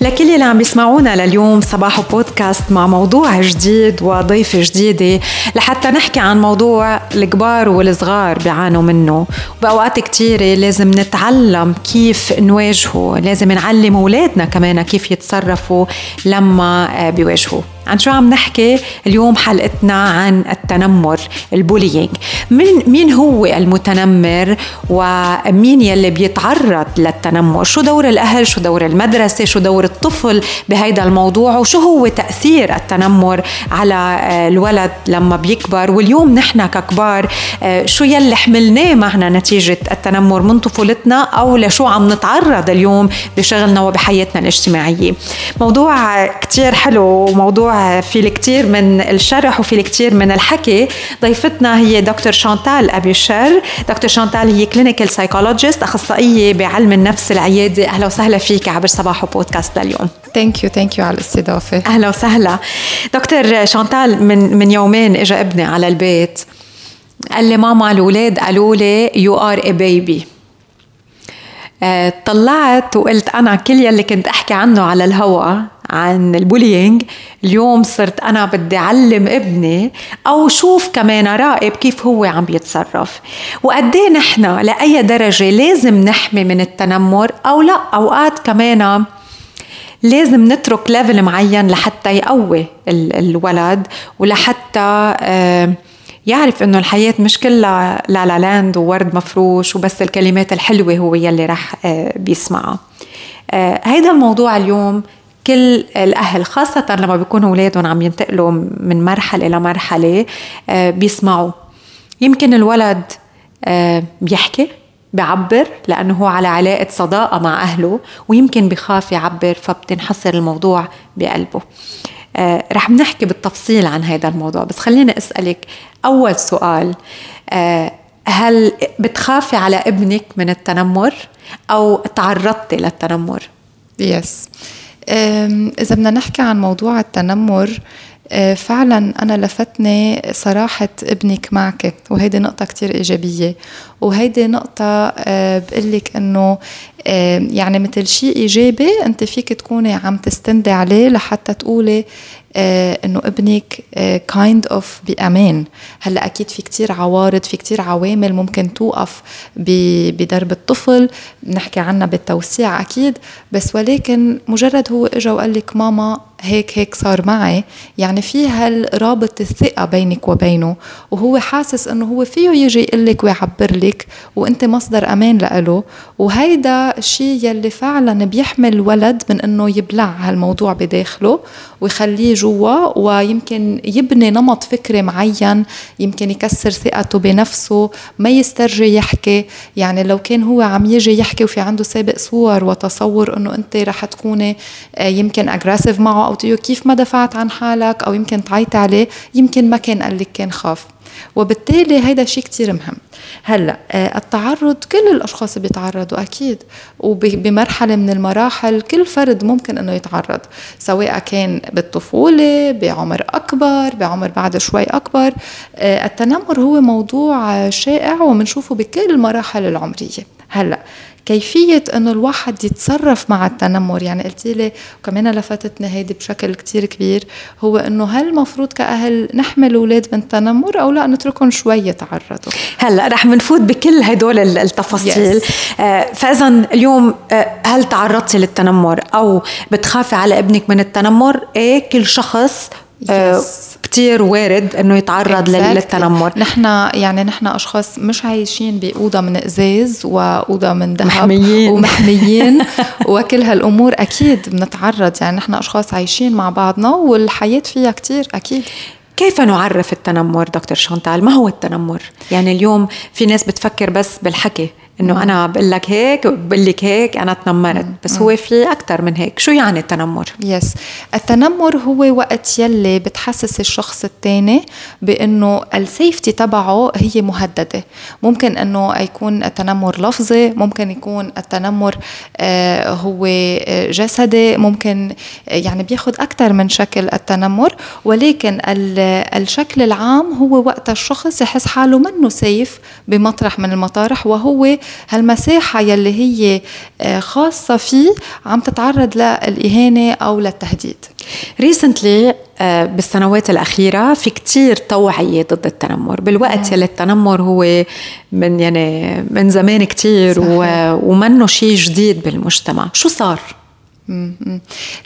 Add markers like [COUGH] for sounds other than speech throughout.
لكل اللي عم بيسمعونا لليوم صباح بودكاست مع موضوع جديد وضيفة جديدة. لحتى نحكي عن موضوع الكبار والصغار بيعانوا منه. وبأوقات كتيرة لازم نتعلم كيف نواجهه لازم نعلم أولادنا كمان كيف يتصرفوا لما بيواجهوا عن شو عم نحكي اليوم حلقتنا عن التنمر البولينج من مين هو المتنمر ومين يلي بيتعرض للتنمر؟ شو دور الأهل؟ شو دور المدرسة؟ شو دور الطفل بهيدا الموضوع؟ وشو هو تأثير التنمر على آه، الولد لما بيكبر؟ واليوم نحن ككبار آه، شو يلي حملناه معنا نتيجة التنمر؟ من طفولتنا أو لشو عم نتعرض اليوم بشغلنا وبحياتنا الاجتماعية؟ موضوع كتير حلو وموضوع في الكثير من الشرح وفي الكثير من الحكي. ضيفتنا هي دكتور شانتال ابي شار دكتور شانتال هي clinical psychologist أخصائية بعلم النفس العيادي أهلا وسهلا فيك عبر صباح بودكاست لليوم. thank you thank you على الاستضافة. أهلا وسهلا. دكتور شانتال من من يومين اجى ابني على البيت. قال لي ماما الأولاد قالوا لي you are a baby طلعت وقلت أنا كل يلي كنت أحكي عنه على الهوا عن ال bullying. اليوم صرت أنا بدي أعلم ابني أو شوف كمان راقب كيف هو عم بيتصرف. وقد إيه نحن لأي درجة لازم نحمي من التنمر أو لأ؟ أوقات كمان لازم نترك level معين لحتى يقوي الولد ولحتى يعرف إنه الحياة مش كلها La La Land وورد مفروش وبس الكلمات الحلوة هو يلي رح آه، بيسمعها. هيدا الموضوع اليوم. كل الأهل خاصة لما بيكونوا أولادهم عم ينتقلوا من مرحلة لمرحله آه، بيسمعوا يمكن الولد آه، بيحكي بيعبر لأنه هو على علاقة صداقة مع أهله ويمكن بخاف يعبر فبتنحصر الموضوع بقلبه آه رح نحكي بالتفصيل عن هذا الموضوع بس خليني أسألك أول سؤال هل بتخافي على ابنك من التنمر أو تعرضتي للتنمر؟ يس yes. إذا بدنا نحكي عن موضوع التنمر أه، فعلا أنا لفتني صراحة ابنك معك وهيدي نقطة كتير إيجابية. وهيدي نقطة أه، بقلك إنه أه، يعني مثل شيء إيجابي أنت فيك تكوني عم تستندي عليه لحتى تقولي آه إنه ابنك kind آه اوف بامان هلأ أكيد في كتير عوارض في كتير عوامل ممكن توقف بدرب الطفل. بنحكي عنها بالتوسيع أكيد. بس ولكن مجرد هو اجى وقال لك ماما هيك هيك صار معي يعني في هالرابط الثقة بينك وبينه. وهو حاسس إنه هو فيه يجي يقول لك ويعبر لك وأنت مصدر أمان لإله. وهيدا الشيء يلي فعلا بيحمل الولد من إنه يبلع هالموضوع بداخله ويخليه جوا ويمكن يبني نمط فكري معين يمكن يكسر ثقته بنفسه ما يسترجي يحكي. يعني لو كان هو عم يجي يحكي وفي عنده سابق صور وتصور إنه أنت رح تكوني آه، يمكن اجريسيف معه أو تقول كيف ما دفعت عن حالك أو يمكن تعيط عليه يمكن ما كان قال لك كان خاف. وبالتالي هيدا شيء كتير مهم. هلأ آه، التعرض كل الأشخاص بيتعرضوا أكيد. وبمرحله من المراحل كل فرد ممكن إنه يتعرض سواء كان بالطفولة بعمر أكبر بعمر بعد شوي أكبر. آه، التنمر هو موضوع شائع وبنشوفه بكل المراحل العمرية. هلأ كيفية إنه الواحد يتصرف مع التنمر؟ يعني قلت لي وكمان لفتتني هيدي بشكل كتير كبير هو إنه هل المفروض كأهل نحمي الاولاد من التنمر أو لا نتركهم شوي يتعرضوا؟ هلأ رح منفوت بكل هدول التفاصيل. Yes. آه فاذا اليوم آه هل تعرضتي للتنمر أو بتخافي على ابنك من التنمر؟ إيه كل شخص آه كتير وارد إنه يتعرض exactly. للتنمر. نحن يعني نحن أشخاص مش عايشين بأوضة من إزاز وأوضة من ذهب محميين. ومحميين. [LAUGHS] وكل هالأمور أكيد بنتعرض. يعني نحن أشخاص عايشين مع بعضنا والحياة فيها كتير أكيد. كيف نعرف التنمر دكتور شانتال ما هو التنمر؟ يعني اليوم في ناس بتفكر بس بالحكي. إنه أنا بقول لك هيك بقول لك هيك أنا تنمرت. بس هو في أكثر من هيك. شو يعني التنمر؟ yes التنمر هو وقت يلي بتحسس الشخص الثاني بإنه ال safety تبعه هي مهددة. ممكن إنه يكون التنمر لفظي ممكن يكون التنمر آه هو آه، جسدي. ممكن آه، يعني بياخذ أكثر من شكل التنمر. ولكن الشكل العام هو وقت الشخص يحس حاله منه سيف بمطرح من المطارح وهو هالمساحة يلي هي آه، خاصة فيه عم تتعرض للإهانة أو للتهديد. ريسنتلي آه، بالسنوات الأخيرة في كتير توعية ضد التنمر. بالوقت يلي التنمر هو من يعني من زمان كتير ومنه شيء جديد بالمجتمع. شو صار؟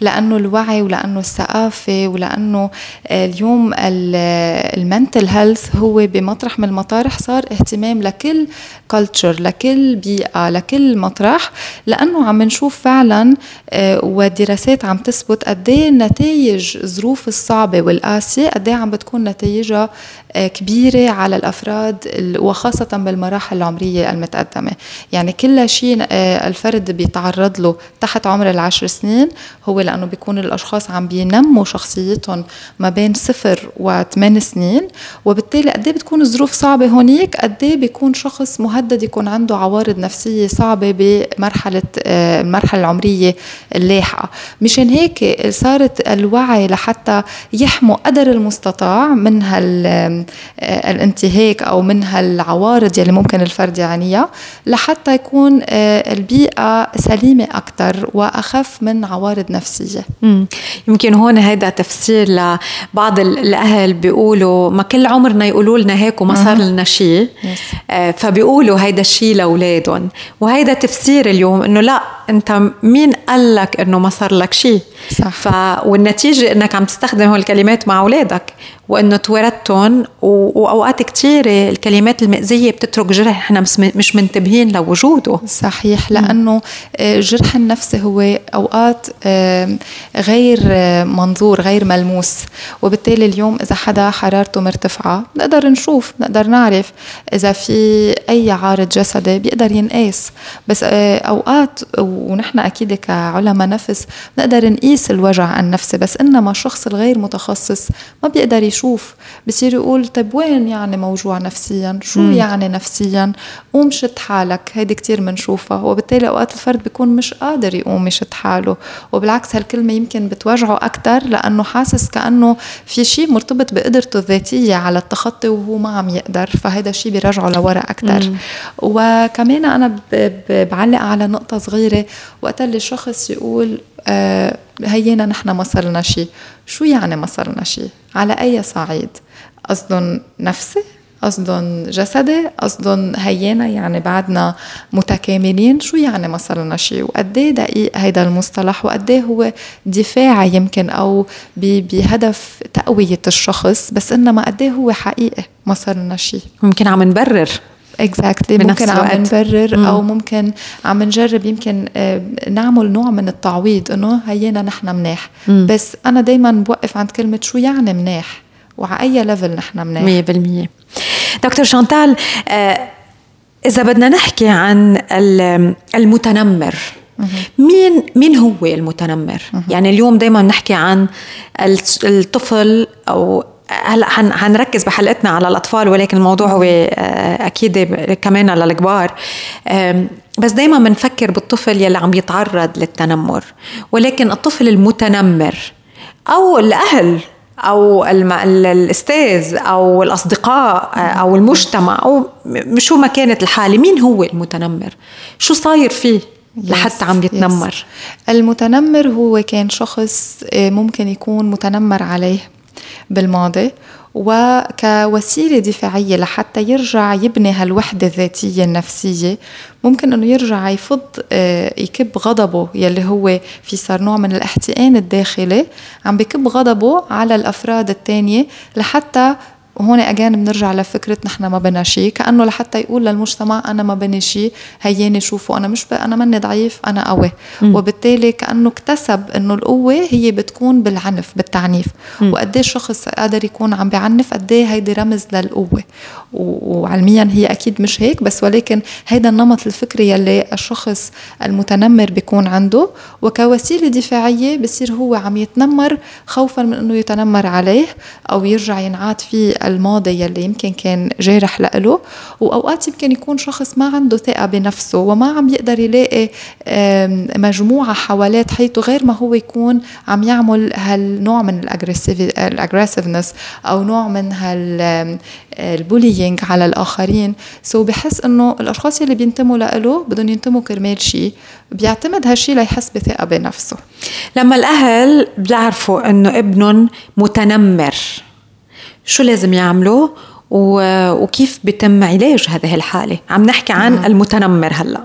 لأنه الوعي ولأنه الثقافة ولأنه اليوم ال mental health هو بمطرح من المطارح صار اهتمام لكل culture لكل بيئة لكل مطرح لأنه عم نشوف فعلا آه، والدراسات عم تثبت قد إيه نتائج الظروف الصعبة والقاسية قد إيه عم بتكون نتائجها آه، كبيرة على الأفراد وخاصة بالمراحل العمرية المتقدمة. يعني كل شيء آه، الفرد بيتعرض له تحت عمر العشر سنين هو لأنه بيكون الأشخاص عم بينموا شخصيتهم ما بين صفر وثمان سنين وبالتالي قد إيه بتكون الظروف صعبة هونيك؟ قد إيه بيكون شخص مهدد يكون عنده عوارض نفسية صعبة بمرحلة آه، المرحلة العمرية اللاحقة. مشان هيك صارت الوعي لحتى يحموا قدر المستطاع من هال آه، أو من هالعوارض يلي ممكن الفرد يعانيها لحتى يكون آه، البيئة سليمة أكثر وأخف من عوارض نفسية. مم. يمكن هون هيدا تفسير لبعض الأهل بيقولوا ما كل عمرنا يقولوا لنا هيك وما صار لنا شيء آه فبيقولوا هيدا الشيء لأولادهم. وهيدا تفسير اليوم إنه لا أنت مين قال لك إنه ما صار لك شيء صح. ف... والنتيجة إنك عم تستخدم هول الكلمات مع أولادك وإنه توردتهم وأوقات كثيره الكلمات المأذية بتترك جرح. إحنا مش منتبهين لوجوده. صحيح لأنه الجرح آه، النفسي هو أوقات غير منظور غير ملموس. وبالتالي اليوم إذا حدا حرارته مرتفعة نقدر نشوف نقدر نعرف إذا في أي عارض جسدي بيقدر ينقاس. بس آه، أوقات ونحن أكيد كعلماء نفس نقدر نقيس الوجع النفسي بس إنما الشخص الغير متخصص ما بيقدر يشوف. بصير يقول طيب وين يعني موجوع نفسيا؟ شو مم. يعني نفسيا؟ قوم شد حالك. هيدي كتير بنشوفها وبالتالي أوقات الفرد بيكون مش قادر يقوم يشد حاله. وبالعكس هالكلمة يمكن بتوجعه أكتر لأنه حاسس كأنه في شيء مرتبط بقدرته الذاتية على التخطي وهو ما عم يقدر. فهذا الشيء بيرجعه لورا مم. وكمان أنا بعلق على نقطة صغيرة. وقت اللي شخص يقول هينا نحن ما صرنا شيء شو يعني ما صرنا شيء على أي صعيد؟ قصدهم نفسي؟ قصدهم جسدي؟ قصدهم هينا يعني بعدنا متكاملين؟ شو يعني ما صرنا شيء وقد إيه دقيق هيدا المصطلح؟ وقد إيه هو دفاعي يمكن أو بهدف تقوية الشخص؟ بس إنما قد إيه هو حقيقي ما صرنا شيء ممكن عم نبرر. exactly. ممكن عم نبرر مم. أو ممكن عم نجرب يمكن آه، نعمل نوع من التعويض إنه هينا نحن مناح مم. بس أنا دائما بوقف عند كلمة شو يعني مناح وعلى أي level نحن مناح 100% دكتور شانتال آه، إذا بدنا نحكي عن المتنمر مين مين هو المتنمر؟ يعني اليوم دائما نحكي عن الطفل أو هلا حنركز بحلقتنا على الأطفال ولكن الموضوع هو آه، أكيد كمان للكبار بس دائما بنفكر بالطفل يلي عم يتعرض للتنمر ولكن الطفل المتنمر أو الأهل أو الأستاذ أو الأصدقاء آه، أو المجتمع أو شو ما كانت الحالة مين هو المتنمر؟ شو صاير فيه لحتى عم يتنمر؟ المتنمر هو كان شخص آه، ممكن يكون متنمر عليه. بالماضي وكوسيلة دفاعية لحتى يرجع يبني هالوحدة الذاتية النفسية ممكن إنه يرجع يفض آه، يكب غضبه يلي هو في صار نوع من الاحتقان الداخلي عم بكب غضبه على الأفراد الثانية لحتى وهون أجان بنرجع لفكره نحن ما بنا شيء كأنه لحتى يقول للمجتمع أنا ما بني شيء هياني شوفوا أنا مش أنا ماني ضعيف أنا قوي. م. وبالتالي كأنه اكتسب إنه القوة هي بتكون بالعنف بالتعنيف. وقد إيه شخص قادر يكون عم بعنف قد إيه هيدي رمز للقوة. وعلميا هي أكيد مش هيك بس ولكن هيدا النمط الفكري يلي الشخص المتنمر بيكون عنده. وكوسيلة دفاعية بصير هو عم يتنمر خوفا من إنه يتنمر عليه أو يرجع ينعاد فيه الماضي يلي يمكن كان جارح لإله وأوقات يمكن يكون شخص ما عنده ثقة بنفسه وما عم يقدر يلاقي مجموعة حواليه حيث غير ما هو يكون عم يعمل هالنوع من ال aggressiveness أو نوع من هال bullying على الآخرين. so بحس إنه الأشخاص يلي بينتموا لإله بدهم ينتموا كرمال شيء بيعتمد هالشيء ليحس بثقة بنفسه. لما الأهل بيعرفوا إنه ابنهم متنمر شو لازم يعملوا وكيف بيتم علاج هذه الحالة؟ عم نحكي عن المتنمر هلأ.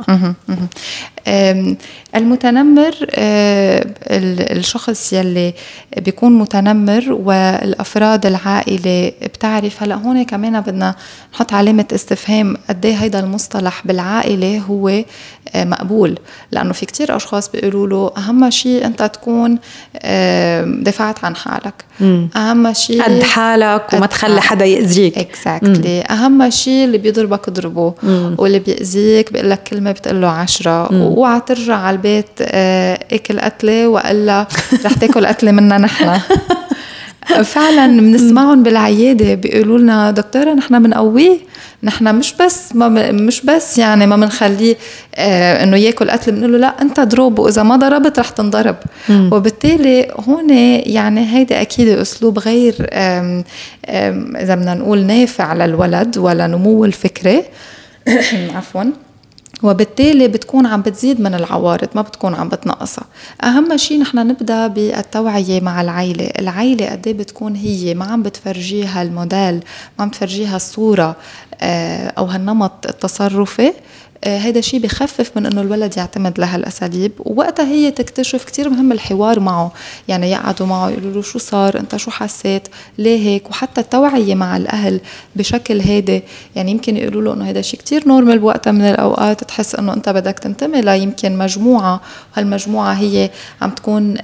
المتنمر آه، الشخص يلي بيكون متنمر والأفراد العائلة بتعرف هلا هون كمان بدنا نحط علامة استفهام قد إيه هيدا المصطلح بالعائلة هو آه، مقبول. لأنه في كتير أشخاص بيقولوا له أهم شيء أنت تكون دفعت عن حالك. أهم شيء قد حالك وما تخلي حدا يأذيك. اكزاكتلي exactly. أهم شيء اللي بيضربك اضربه واللي بيأذيك بيقول لك كلمة بتقول له عشرة اوعى ترجع على البيت آه، أكل قتلة وإلا رح تاكل قتلة منا نحن. [LAUGHS] فعلا بنسمعهم بالعيادة بيقولوا لنا دكتورة نحن بنقويه نحن مش بس ما مش بس يعني ما بنخليه آه إنه ياكل قتل بنقول له لا أنت ضرب وإذا ما ضربت رح تنضرب. مم. وبالتالي هون يعني هيدا أكيد أسلوب غير آم آم إذا بدنا نقول نافع للولد ولا نمو الفكري [COUGHS] عفوا. وبالتالي بتكون عم بتزيد من العوارض ما بتكون عم بتنقصها. أهم شيء نحن نبدأ بالتوعية مع العائله العائله قد إيه بتكون هي؟ ما عم بتفرجيها الموديل ما عم بتفرجيها الصورة. أو هالنمط التصرفي هذا الشيء بخفف من إنه الولد يعتمد لهالأساليب. ووقتها هي تكتشف كثير مهم الحوار معه. يعني يقعدوا معه يقولوا له شو صار؟ أنت شو حسيت؟ ليه هيك؟ وحتى التوعية مع الأهل بشكل هادي. يعني يمكن يقولوا له إنه هذا الشيء كثير normal بوقتها من الأوقات. تحس إنه أنت بدك تنتمي ليمكن مجموعة. وهالمجموعه هي عم تكون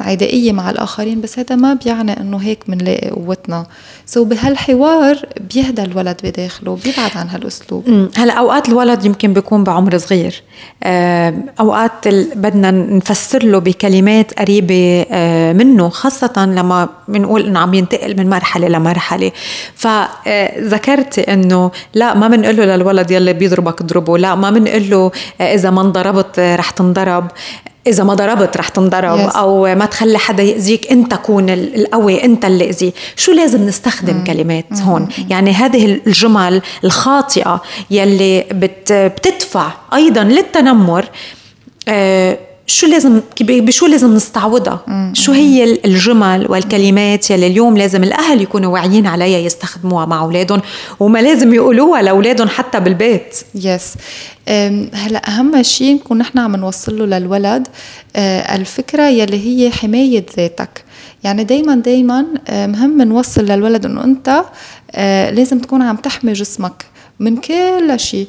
عدائية مع الآخرين بس هذا ما بيعني إنه هيك بنلاقي قوتنا. so بهالحوار بيهدى الولد بداخله بيبعد عن هالأسلوب. هلا أوقات الولد يمكن بيكون بعمر صغير. أوقات بدنا نفسر له بكلمات قريبة آه، منه خاصة لما بنقول إنه عم ينتقل من مرحلة لمرحلة. فذكرتي إنه لا ما بنقول له للولد يلي بيضربك اضربه لا ما بنقول له آه، إذا ما انضربت رح تنضرب. إذا ما ضربت رح تنضرب yes. أو ما تخلي حدا يأذيك انت كون القوي انت اللي اذي شو لازم نستخدم mm. كلمات mm. هون يعني هذه الجمل الخاطئة يلي بت بتدفع أيضا للتنمر آه شو لازم بشو لازم نستعوضها؟ شو هي الجمل والكلمات يلي اليوم لازم الأهل يكونوا واعيين عليها يستخدموها مع أولادهم وما لازم يقولوها لأولادهم حتى بالبيت؟ يس هلا أهم شيء نكون نحن عم نوصل له للولد أه، الفكرة يلي هي حماية ذاتك. يعني دايما دايما أه، مهم نوصل للولد إنه أنت أه، لازم تكون عم تحمي جسمك من كل شيء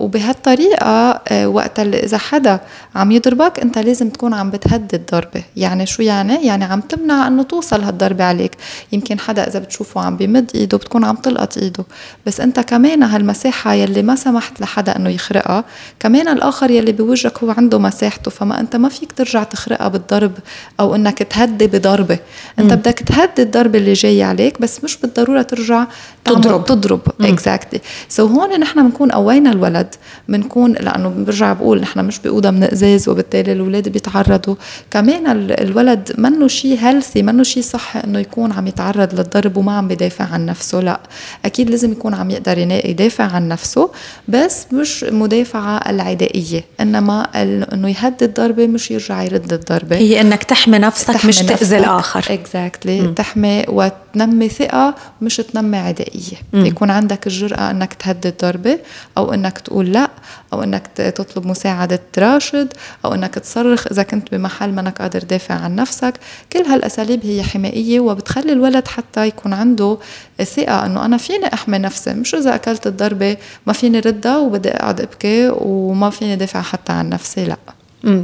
وبهالطريقة آه، وقت إذا حدا عم يضربك أنت لازم تكون عم بتهدد ضربة يعني شو يعني؟ يعني عم تمنع أنه توصل هالضربة عليك. يمكن حدا إذا بتشوفه عم بمد إيده بتكون عم تلقط إيده. بس أنت كمان هالمساحة يلي ما سمحت لحدا أنه يخرقها كمان الآخر يلي بوجهك هو عنده مساحته. فما أنت ما فيك ترجع تخرقها بالضرب أو أنك تهدي بضربة. أنت م. بدك تهدي الضربة اللي جاية عليك بس مش بالضرورة ترجع تضرب. تضرب. exactly so هون نحن بنكون قوينا الولد بنكون لأنه برجع بقول نحن مش بأوضة من ازاز وبالتالي الأولاد بيتعرضوا. كمان الولد منه شيء healthy منه شيء صح إنه يكون عم يتعرض للضرب وما عم بيدافع عن نفسه لأ. أكيد لازم يكون عم يقدر يدافع عن نفسه بس مش مدافعة العدائية إنما إنه يهدد ضربه مش يرجع يرد الضربة. هي إنك تحمي نفسك تحمي مش تأذي الآخر. اكزاكتلي exactly. تحمي وتنمي ثقة مش تنمي عدائية. يكون عندك الجرأة إنك تهدد ضربة أو إنك تقول لأ أو إنك تطلب مساعدة راشد أو إنك تصرخ إذا كنت بمحل منك قادر تدافع عن نفسك. كل هالأساليب هي حمائية وبتخلي الولد حتى يكون عنده ثقة إنه أنا فيني أحمي نفسي. مش إذا أكلت الضربة ما فيني ردها وبدي أقعد أبكي وما فيني دافع حتى عن نفسي لأ.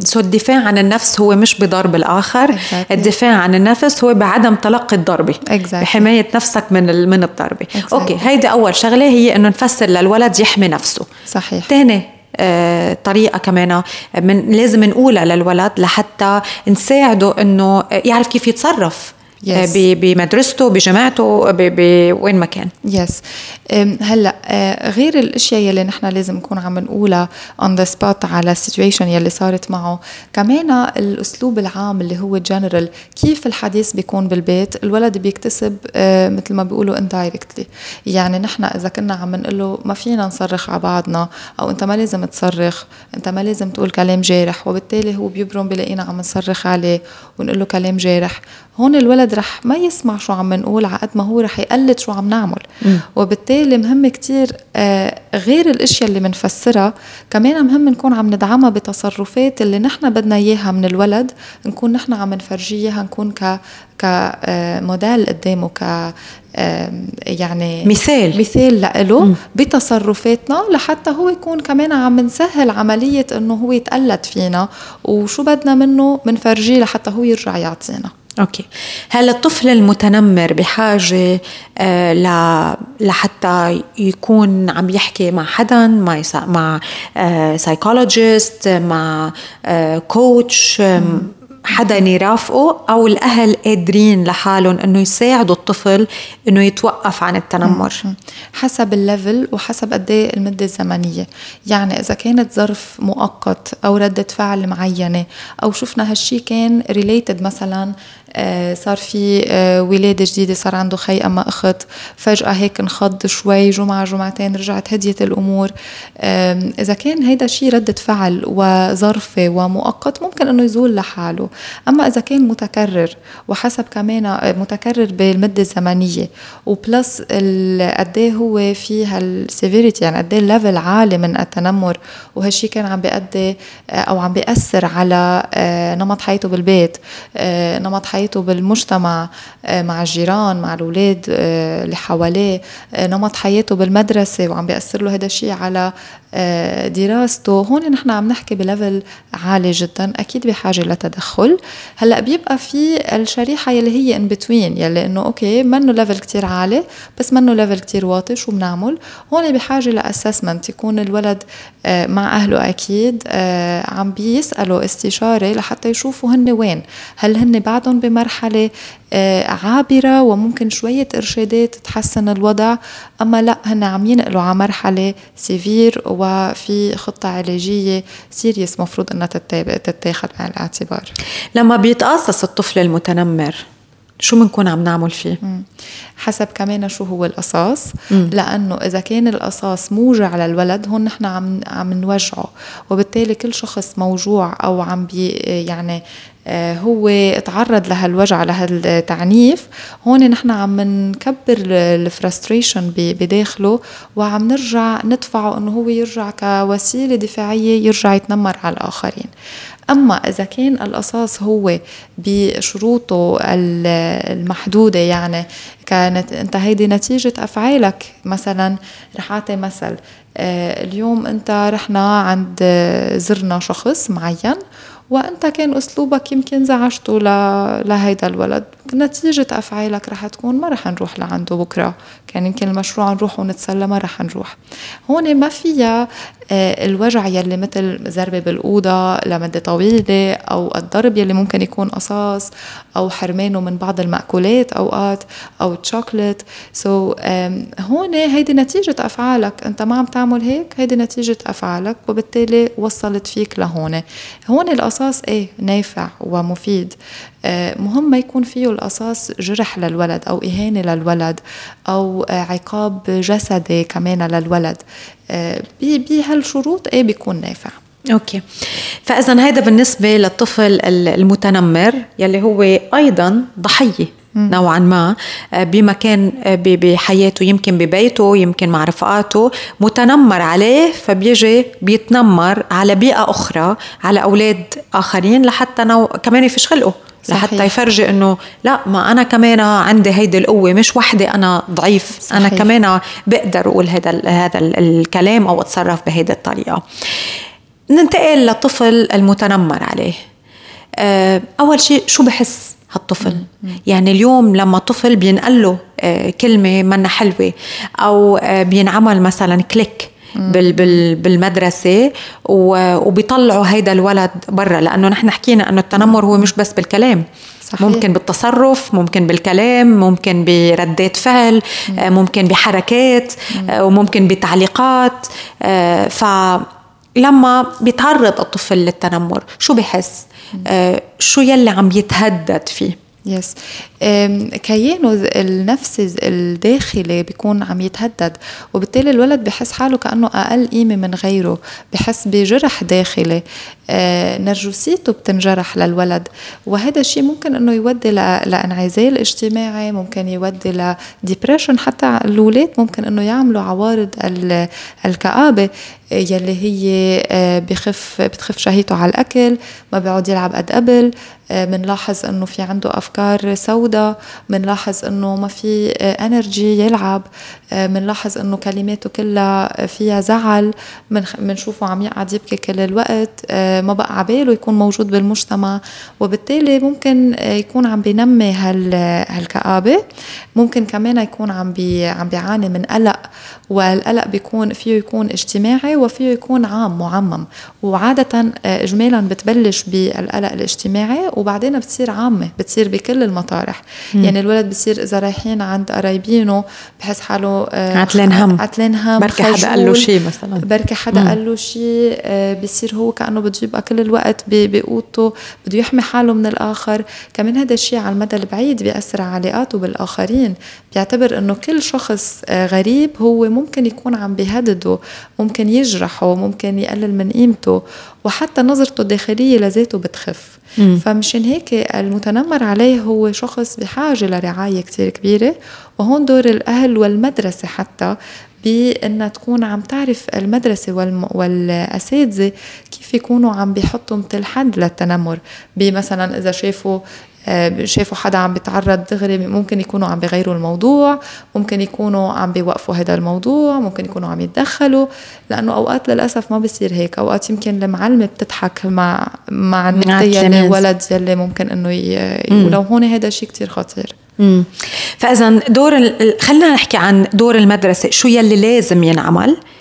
so الدفاع عن النفس هو مش بضرب الآخر. Exactly. الدفاع عن النفس هو بعدم تلقي الضربة. Exactly. بحمايه نفسك من من الضربة. Exactly. okay هيدي أول شغلة هي إنه نفسر للولد يحمي نفسه. صحيح. ثاني آه، طريقة كمان من لازم نقولها للولد لحتى نساعده إنه يعرف كيف يتصرف. Yes. بمدرسته بجامعته وين ما كان. yes هلا آه، غير الأشياء يلي نحن لازم نكون عم نقولها on the spot على ال situation يلي صارت معه كمان الأسلوب العام اللي هو جنرال كيف الحديث بيكون بالبيت؟ الولد بيكتسب آه، مثل ما بيقولوا indirectly يعني نحن إذا كنا عم نقول له ما فينا نصرخ على بعضنا أو أنت ما لازم تصرخ أنت ما لازم تقول كلام جارح وبالتالي هو بيبرم بلاقينا عم نصرخ عليه ونقول له كلام جارح. هون الولد رح ما يسمع شو عم نقول على قد ما هو رح يقلد شو عم نعمل. م. وبالتالي مهم كتير آه غير الأشياء اللي بنفسرها كمان مهم نكون عم ندعمها بتصرفات اللي نحن بدنا إياها من الولد نكون نحن عم نفرجيها نكون ك كموديل قدامه ك يعني مثال. مثال له بتصرفاتنا لحتى هو يكون كمان عم نسهل عملية إنه هو يتقلد فينا وشو بدنا منه؟ بنفرجيه لحتى هو يرجع يعطينا. أوكي. هل الطفل المتنمر بحاجة آه لحتى يكون عم يحكي مع حدا مع مع psychologist آه مع coach آه حدا يرافقه أو الأهل قادرين لحالهم إنه يساعدوا الطفل إنه يتوقف عن التنمر؟ حسب ال level وحسب قد إيه المدة الزمنية. يعني إذا كانت ظرف مؤقت أو ردة فعل معينة أو شفنا هالشي كان related مثلا صار في آه، ولادة جديدة صار عنده خي أما أخت. فجأة هيك انخض شوي جمعة جمعتين رجعت هديت الأمور. إذا كان هيدا شيء ردة فعل وظرفة ومؤقت ممكن أنه يزول لحاله. أما إذا كان متكرر وحسب كمان آه، متكرر بالمدة الزمنية و plus قد إيه هو في هال severity يعني قد إيه ال level عالي من التنمر وهالشي كان عم بيأدي أو عم بيأثر على نمط حياته بالبيت نمط حياته حياته بالمجتمع آه، مع الجيران مع الأولاد آه، اللي حواليه آه، نمط حياته بالمدرسة وعم بيأثر له هذا الشيء على دراسته. هون نحن عم نحكي ب level عالي جدا أكيد بحاجة لتدخل. هلأ بيبقى في الشريحة يلي هي in between يلي إنه أوكي منه level كتير عالي بس منه level كتير واطي شو بنعمل؟ هون بحاجة ل assessment يكون الولد مع أهله أكيد عم بيسألوا استشاره لحتى يشوفوا هن وين. هل هن بعدهم بمرحلة آه، عابرة وممكن شوية إرشادات تحسن الوضع. أما لا هن عم ينقلوا على مرحلة severe وفي خطة علاجية serious مفروض أنها تتاخد بعين الاعتبار. لما بيتقاصص الطفل المتنمر شو بنكون عم نعمل فيه؟ حسب كمان شو هو القصاص. مم. لأنه إذا كان القصاص موجع للولد هون نحن عم عم نوجعه. وبالتالي كل شخص موجوع أو عم بي يعني هو تعرض لهالوجع لهالتعنيف. هون نحن عم نكبر الفرستريشن بداخله وعم نرجع ندفعه إنه هو يرجع كوسيلة دفاعية يرجع يتنمر على الآخرين. أما إذا كان القصاص هو بشروطه المحدودة يعني كانت أنت هيدي نتيجة أفعالك مثلا رح أعطي مثل آه، اليوم أنت رحنا عند زرنا شخص معين وأنت كان أسلوبك يمكن زعجته لهيدا الولد. نتيجة أفعالك رح تكون ما رح نروح لعنده بكرة. كان يمكن المشروع نروح ونتسلى ما رح نروح. هون ما فيها آه، الوجع يلي مثل ضربة بالأوضة لمدة طويلة أو الضرب يلي ممكن يكون قصاص أو حرمانه من بعض المأكولات أوقات أو تشوكلت سو so, هون هيدي نتيجة أفعالك. أنت ما عم تعمل هيك؟ هيدي نتيجة أفعالك وبالتالي وصلت فيك لهون. هون القصاص إيه؟ نافع ومفيد. آه، مهم ما يكون فيه القصاص جرح للولد أو إهانة للولد أو آه، عقاب جسدي كمان للولد. آه، بهالشروط إيه بيكون نافع. أوكي. فاذا هيدا بالنسبة للطفل المتنمر يلي هو أيضا ضحية. نوعا ما بمكان بحياته يمكن ببيته يمكن مع رفقاته متنمر عليه فبيجي بيتنمر على بيئة أخرى على أولاد آخرين لحتى نو... كمان يفش خلقه صحيح. لحتى يفرجي إنه لا ما أنا كمان عندي هيدي القوة مش وحدي أنا ضعيف صحيح. أنا كمان بقدر أقول هذا هذا الكلام أو أتصرف بهيدي الطريقة ننتقل للطفل المتنمر عليه آه، أول شيء شو بحس هالطفل يعني اليوم لما طفل بينقل له آه، كلمة منا حلوة أو آه، بينعمل مثلا كليك بال بال بالمدرسة وبيطلعوا هيدا الولد برا لأنه نحن حكينا إنه التنمر هو مش بس بالكلام صحيح. ممكن بالتصرف ممكن بالكلام ممكن بردات فعل مم. ممكن بحركات مم. وممكن بتعليقات فلما بيتعرض الطفل للتنمر شو بحس؟ شو يلي عم يتهدد فيه؟ yes كيانه النفسي الداخلي بيكون عم يتهدد وبالتالي الولد بحس حاله كأنه أقل قيمة من غيره بحس بجرح داخلي. آه، نرجسيته بتنجرح للولد وهذا الشيء ممكن إنه يودي لانعزال اجتماعي ممكن يودي ل depression حتى الأولاد ممكن إنه يعملوا عوارض الكآبة يلي هي آه، بخف بتخف شهيته على الأكل ما بيقعد يلعب قد قبل. بنلاحظ آه، إنه في عنده أفكار سوداء بنلاحظ إنه ما في انرجي يلعب بنلاحظ إنه كلماته كلها فيها زعل بنشوفه عم يقعد يبكي كل الوقت ما بقى عباله يكون موجود بالمجتمع. وبالتالي ممكن يكون عم بينمي هالكآبة. ممكن كمان يكون عم بي عم بيعاني من قلق. والقلق بيكون فيه يكون اجتماعي وفيه يكون عام معمم. وعادة اجمالا بتبلش بالقلق الاجتماعي وبعدين بتصير عامة بتصير بكل المطارح. م. يعني الولد بصير إذا رايحين عند قرايبينه بحس حاله عتلان هم. عتلان هم بركي حدا قال له شيء مثلا. بركي حدا قال له شيء بصير هو كأنه بده يبقى كل الوقت بقوته بده يحمي حاله من الآخر. كمان هذا الشيء على المدى البعيد بيأثر على علاقاته بالآخرين. بيعتبر إنه كل شخص غريب هو ممكن يكون عم بيهدده ممكن يجرحه ممكن يقلل من قيمته. وحتى نظرته الداخلية لذاته بتخف مم. فمشان هيك المتنمر عليه هو شخص بحاجة لرعاية كتير كبيرة وهون دور الأهل والمدرسة حتى بأنها تكون عم تعرف المدرسة والأساتذة كيف يكونوا عم بيحطوا مثل حد للتنمر بمثلا إذا شافوا شافوا حدا عم بيتعرض دغري ممكن يكونوا عم بيغيروا الموضوع ممكن يكونوا عم بيوقفوا هذا الموضوع ممكن يكونوا عم يتدخلوا لأنه أوقات للأسف ما بصير هيك. أوقات يمكن المعلمة بتضحك مع مع يلي الولد يلي ممكن إنه ولو هون هذا شيء كتير خطير. فاذا دور خلينا نحكي عن دور المدرسة شو يلي لازم ينعمل؟ آه،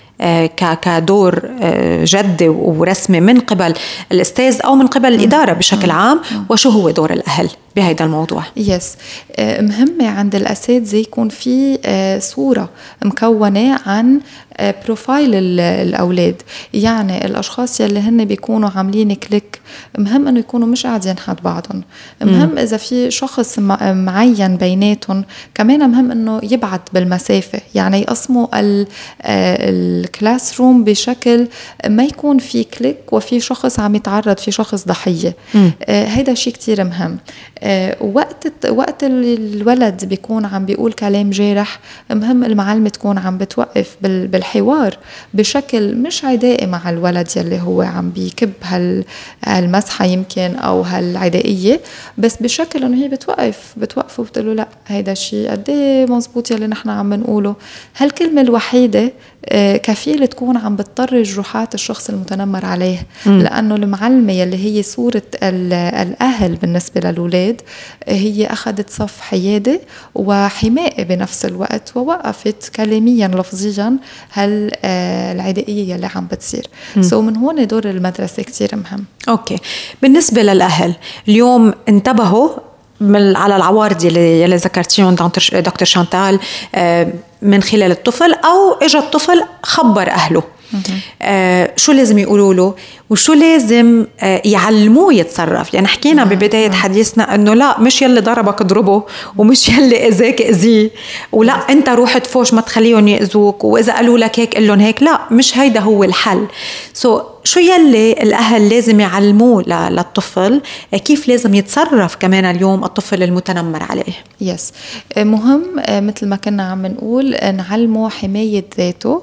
كدور آه، جدي ورسمي من قبل الأستاذ أو من قبل الإدارة بشكل عام وشو هو دور الأهل. بهذا الموضوع. yes آه، مهمة عند الأساتذة يكون في صورة مكونة عن profile الأولاد. يعني الأشخاص يلي هن بيكونوا عاملين clique مهم إنه يكونوا مش قاعدين حد بعضهم. مهم إذا في شخص معين بيناتهم كمان مهم إنه يبعد بالمسافة. يعني يقسموا ال classroom بشكل ما يكون في clique وفي شخص عم يتعرض في شخص ضحية. آه هيدا شيء كتير مهم. آه وقت وقت الولد بيكون عم بيقول كلام جارح مهم المعلمه تكون عم بتوقف بالحوار بشكل مش عدائي مع الولد يلي هو عم بيكب هال هالمسحة يمكن أو هالعدائية بس بشكل إنه هي بتوقف بتوقفه وبتقول له لأ هيدا الشيء قد إيه مزبوط يلي نحن عم نقوله هالكلمة الوحيدة آه، كفيلة تكون عم بتطر جروحات الشخص المتنمر عليه م. لأنه المعلمة يلي هي صورة الأهل بالنسبة للأولاد هي أخذت صف حيادة وحماية بنفس الوقت ووقفت كلاميا لفظيا هالعدائية يلي عم بتصير. so من هون دور المدرسة كتير مهم. okay. بالنسبة للأهل اليوم انتبهوا من على العوارض يلي يلي ذكرتيهم دكتور شانتال آه، من خلال الطفل أو اجى الطفل خبر أهله. آه شو لازم يقولوا له؟ وشو لازم آه يعلموه يتصرف. يعني حكينا ببداية حديثنا إنه لا مش يلي ضربك اضربه ومش [LAUGHS] يلي أذاك أذيه. ولا أنت روح تفوش ما تخليهم يأذوك وإذا قالوا لك هيك قل لهم هيك. لا مش هيدا هو الحل. so شو يلي الأهل لازم يعلموه للطفل؟ كيف لازم يتصرف كمان اليوم الطفل المتنمر عليه؟ yes مهم آه، مثل ما كنا عم نقول نعلمه حماية ذاته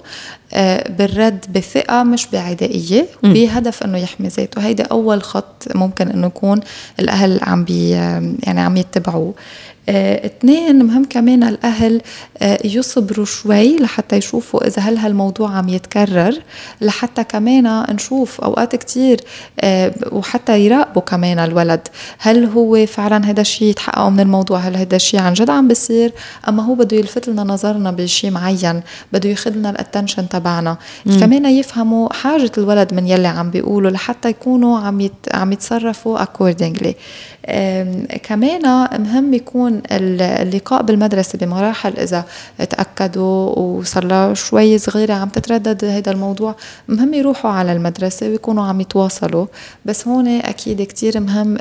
آه، بالرد بثقة مش بعدائية بهدف إنه يحمي ذاته. هيدا أول خط ممكن إنه يكون الأهل عم بي يعني عم يتبعوه. اثنين مهم كمان الأهل آه يصبروا شوي لحتى يشوفوا إذا هل هالموضوع عم يتكرر لحتى كمان نشوف أوقات كتير آه وحتى يراقبوا كمان الولد هل هو فعلا هذا الشيء يتحققوا من الموضوع؟ هل هذا الشيء عن جد عم بيصير؟ أما هو بده يلفت لنا نظرنا بشيء معين بده ياخذ لنا الاتنشن تبعنا. كمان يفهموا حاجة الولد من يلي عم بيقولوا لحتى يكونوا عم يت... عم يتصرفوا accordingly. كمان مهم يكون اللقاء بالمدرسة بمراحل إذا تأكدوا وصار لها شوي صغيرة عم تتردد هذا الموضوع مهم يروحوا على المدرسة ويكونوا عم يتواصلوا. بس هون أكيد كتير مهم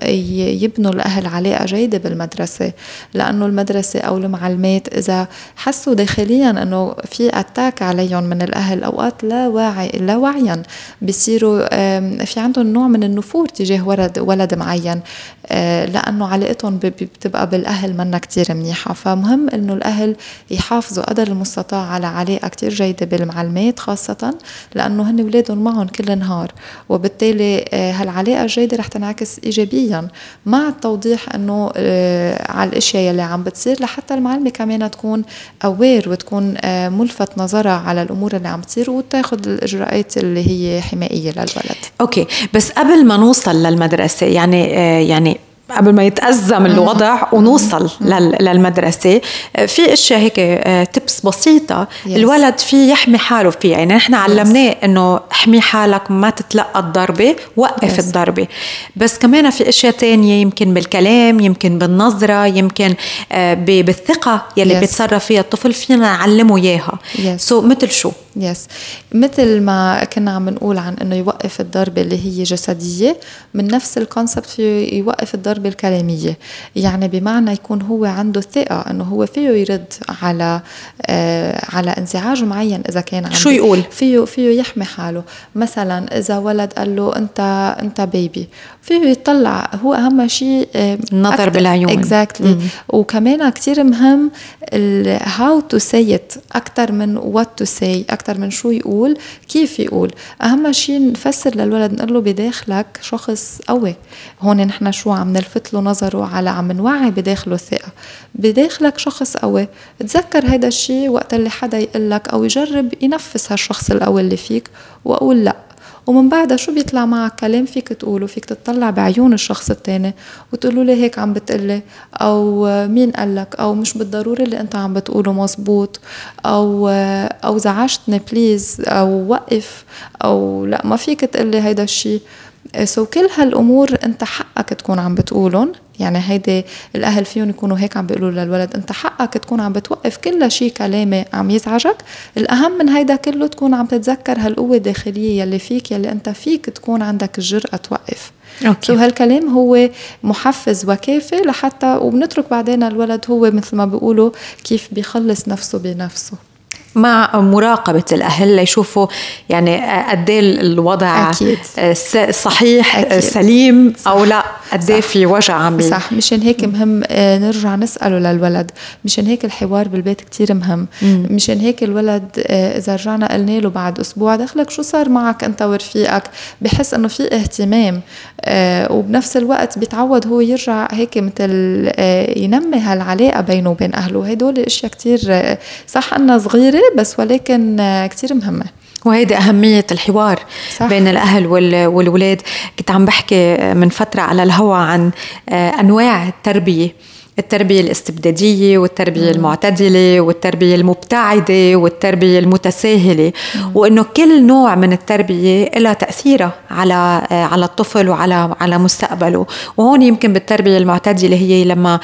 يبنوا الأهل علاقة جيدة بالمدرسة لأنه المدرسة أو المعلمات إذا حسوا داخليا أنه في أتاك عليهم من الأهل أوقات لا واعي لا وعيا بصيروا في عندهم نوع من النفور تجاه ولد ولد معين لأنه علاقتهم بتبقى بالأهل منا كتير منيحة. فمهم إنه الأهل يحافظوا قدر المستطاع على علاقة كتير جيدة بالمعلمات خاصة لأنه هن ولادهم معهم كل نهار. وبالتالي آه، هالعلاقة الجيدة رح تنعكس إيجابيا مع التوضيح إنه آه، على الأشياء اللي عم بتصير لحتى المعلمة كمان تكون أوير وتكون آه، ملفت نظرها على الأمور اللي عم تصير وتاخذ الإجراءات اللي هي حمائية للولد. أوكي بس قبل ما نوصل للمدرسة يعني يعني قبل ما يتأزم الوضع ونوصل للمدرسة في أشياء هيك تبس آه، بسيطة yes. الولد فيه يحمي حاله فيها يعني نحن علمناه yes. إنه احمي حالك ما تتلقى الضربة وقف yes. الضربة بس كمان في أشياء تانية يمكن بالكلام يمكن بالنظرة يمكن آه، بالثقة يلي yes. بيتصرف فيها الطفل فينا نعلمه إياها so مثل شو yes مثل ما كنا عم نقول عن إنه يوقف الضربة اللي هي جسدية من نفس ال concept يوقف الضربة الكلامية. يعني بمعنى يكون هو عنده ثقة إنه هو فيه يرد على آه على انزعاج معين إذا كان عنده شو يقول؟ فيه فيه يحمي حاله. مثلا إذا ولد قال له أنت أنت baby فيه يطلع هو أهم شيء النظر بالعيون. exactly. وكمان كثير مهم how to say it أكثر من what to say أكثر من شو يقول كيف يقول. أهم شيء نفسر للولد نقول له بداخلك شخص قوي. هون نحن شو عم نلفت له نظره على عم نوعي بداخله الثقة. بداخلك شخص قوي. تذكر هذا الشيء وقت اللي حدا يقول لك أو يجرب ينفس هالشخص القوي اللي فيك وأقول لأ. ومن بعدها شو بيطلع معك؟ كلام فيك تقوله فيك تطلع بعيون الشخص التاني وتقول له هيك عم بتقلي أو مين قالك؟ أو مش بالضروري اللي أنت عم بتقوله مزبوط أو أو زعجتني please أو وقف. أو لا ما فيك تقلي هيدا الشيء so كل هالأمور أنت حقك تكون عم بتقولهم. يعني هيدي الأهل فيهم يكونوا هيك عم بيقولوا للولد أنت حقك تكون عم بتوقف كل شيء كلامي عم يزعجك. الأهم من هيدا كله تكون عم تتذكر هالقوة الداخلية يلي فيك يلي أنت فيك تكون عندك الجرأة توقف. okay. so هالكلام هو محفز وكافي لحتى وبنترك بعدين الولد هو مثل ما بيقولوا كيف بيخلص نفسه بنفسه. مع مراقبة الأهل ليشوفوا يعني قد إيه الوضع أكيد. صحيح أكيد. سليم صح. أو لا قد إيه في وجع عم صح مشان هيك مهم آه، نرجع نسأله للولد مشان هيك الحوار بالبيت كتير مهم مم. مشان هيك الولد آه، إذا رجعنا قلنا له بعد أسبوع دخلك شو صار معك أنت ورفيقك بحس إنه في اهتمام آه، وبنفس الوقت بيتعود هو يرجع هيك مثل ينمي هالعلاقة بينه وبين أهله هدول أشياء كتير صح أنها صغيرة بس ولكن كتير مهمة وهيدي أهمية الحوار صح. بين الأهل والولاد كنت عم بحكي من فترة على الهوى عن آه، أنواع التربية التربية الاستبدادية والتربية مم. المعتدلة والتربية المبتعدة والتربية المتساهلة مم. وإنه كل نوع من التربية لها تأثيرها على آه، على الطفل وعلى على مستقبله وهون يمكن بالتربية المعتدلة هي لما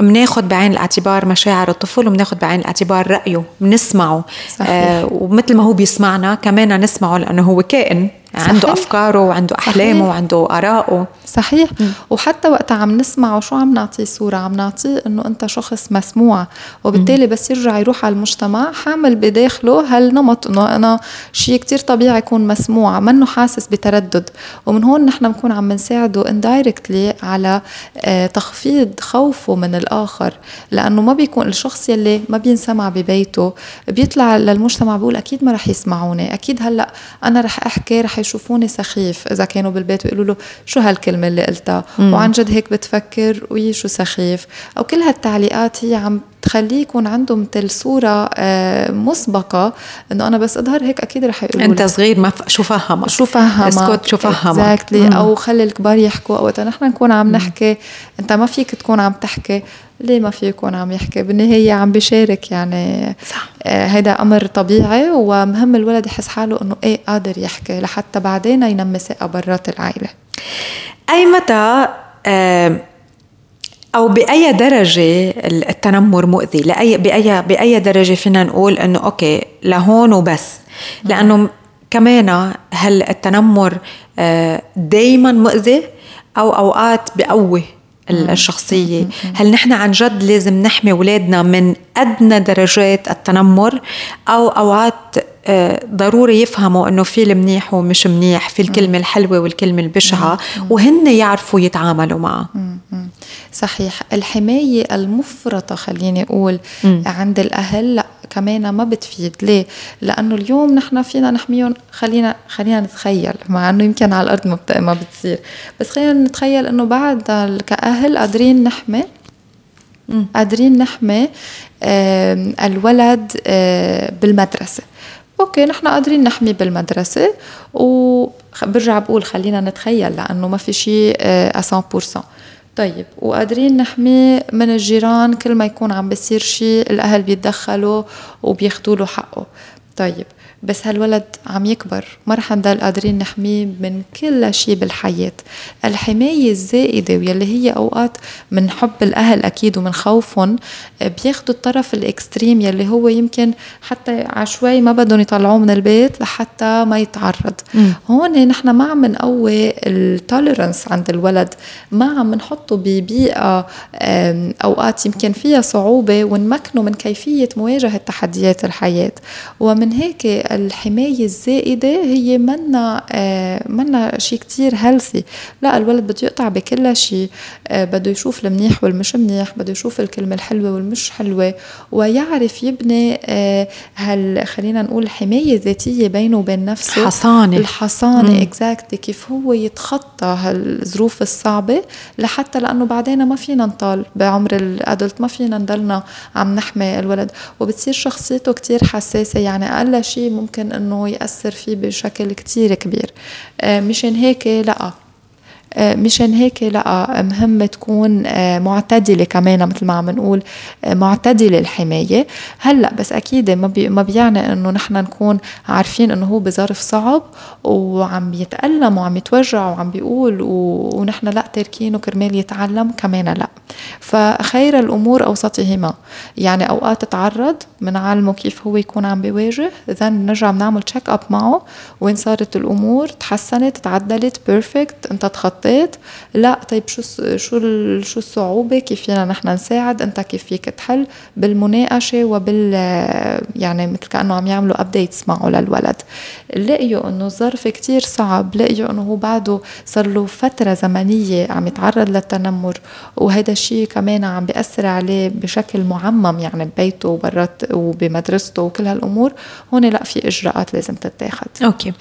بناخد بعين الاعتبار مشاعر الطفل وبناخد بعين الاعتبار رأيه بنسمعه صحيح. آه ومثل ما هو بيسمعنا كمان نسمعه لأنه هو كائن صحيح. عنده أفكاره وعنده أحلامه صحيح. وعنده اراءه صحيح. م. وحتى وقت عم نسمعه شو عم نعطيه صورة؟ عم نعطيه إنه أنت شخص مسموع. وبالتالي م. بس يرجع يروح على المجتمع حامل بداخله هالنمط إنه أنا شيء كتير طبيعي يكون مسموع. منه حاسس بتردد. ومن هون نحن بنكون عم نساعده اندايركتلي على آه تخفيض خوفه من الآخر. لأنه ما بيكون الشخص يلي ما بينسمع ببيته. بيطلع للمجتمع بيقول أكيد ما رح يسمعوني. أكيد هلأ أنا رح أحكي رح يشوفوني سخيف. إذا كانوا بالبيت ويقولوا له شو هالكلمة اللي قلتها؟ وعن جد هيك بتفكر وي شو سخيف؟ أو كل هالتعليقات هي عم تخليه يكون عنده مثل صورة آه، مسبقة إنه أنا بس أظهر هيك أكيد رح يقولوا أنت صغير ما ف... شو فهمك؟ شو فهمك؟ اسكت شو فهمك؟ exactly أو خلي الكبار يحكوا. أو نحن نكون عم نحكي أنت ما فيك تكون عم تحكي. ليه ما في يكون عم يحكي؟ بالنهاية عم بيشارك يعني صح. آه هيدا أمر طبيعي ومهم الولد يحس حاله إنه إيه قادر يحكي لحتى بعدين ينمي ثقة برات العائلة. أي متى آه أو بأي درجة التنمر مؤذي؟ لأي بأي بأي درجة فينا نقول إنه okay لهون وبس. لأنه كمان هل التنمر آه، دائما مؤذي أو أوقات بقوي؟ الشخصية. هل نحن عن جد لازم نحمي أولادنا من أدنى درجات التنمر؟ أو أوقات آه، ضروري يفهموا إنه في المنيح ومش منيح في الكلمة الحلوة والكلمة البشعة وهن يعرفوا يتعاملوا معها صحيح. الحماية المفرطة خليني أقول عند الأهل لأ. كمان ما بتفيد. ليه؟ لأنه اليوم نحن فينا نحميهم. خلينا خلينا نتخيل. مع إنه يمكن على الأرض ما ما بتصير. بس خلينا نتخيل إنه بعد كأهل قادرين نحمي قادرين نحمي الولد بالمدرسة. أوكي نحن قادرين نحمي بالمدرسة. وبرجع بقول خلينا نتخيل لأنه ما في شيء 100% طيب وقادرين نحميه من الجيران كل ما يكون عم بيصير شيء الأهل بيتدخلوا وبياخذوا له حقه. طيب بس هالولد عم يكبر ما رح نضل قادرين نحميه من كل شيء بالحياة. الحماية الزائدة واللي هي أوقات من حب الأهل أكيد ومن خوفهم بياخدوا الطرف ال extreme يلي هو يمكن حتى عشوائي ما بدهم يطلعوه من البيت لحتى ما يتعرض. م. هون نحن ما عم نقوي ال tolerance عند الولد ما عم نحطه ببيئة أوقات يمكن فيها صعوبة ونمكنه من كيفية مواجهة تحديات الحياة. ومن هيك الحماية الزائدة هي منا آه منا شيء كتير healthy لا الولد بده يقطع بكل شيء آه بده يشوف المنيح والمش منيح بده يشوف الكلمة الحلوة والمش حلوة ويعرف يبني آه هل خلينا نقول حماية ذاتية بينه وبين نفسه. حصانة الحصانة اكزاكتلي كيف هو يتخطى هالظروف الصعبة لحتى لأنه بعدين ما فينا نطال. بعمر الأدلت ما فينا نضلنا عم نحمي الولد. وبتصير شخصيته كتير حساسة يعني أقل شيء ممكن إنه يأثر فيه بشكل كتير كبير. آه، مشان هيك لا. مشان هيك لا مهم تكون آه، معتدلة كمان مثل ما عم نقول آه، معتدلة الحماية. هلأ بس أكيد ما بي ما بيعني إنه نحن نكون عارفين إنه هو بظرف صعب وعم يتالم وعم يتوجع وعم بيقول ونحن لا تاركينه كرمال يتعلم كمان لا. فخير الأمور أوسطهما. يعني أوقات تعرض بنعلمه كيف هو يكون عم بيواجه اذا نرجع بنعمل check up معه. وين صارت الأمور؟ تحسنت تعدلت perfect أنت تخطيت. حطيت لا طيب شو شو شو الصعوبة؟ كيف فينا نحن نساعد؟ أنت كيف فيك تحل؟ بالمناقشة وبال يعني مثل كأنه عم يعملوا updates معه للولد. لقيوا إنه الظرف كتير صعب. لقيوا إنه هو بعده صار له فترة زمنية عم يتعرض للتنمر وهذا الشيء كمان عم بيأثر عليه بشكل معمم يعني ببيته وبرات وبمدرسته وكل هالأمور. هون لا في إجراءات لازم تتاخذ أوكي.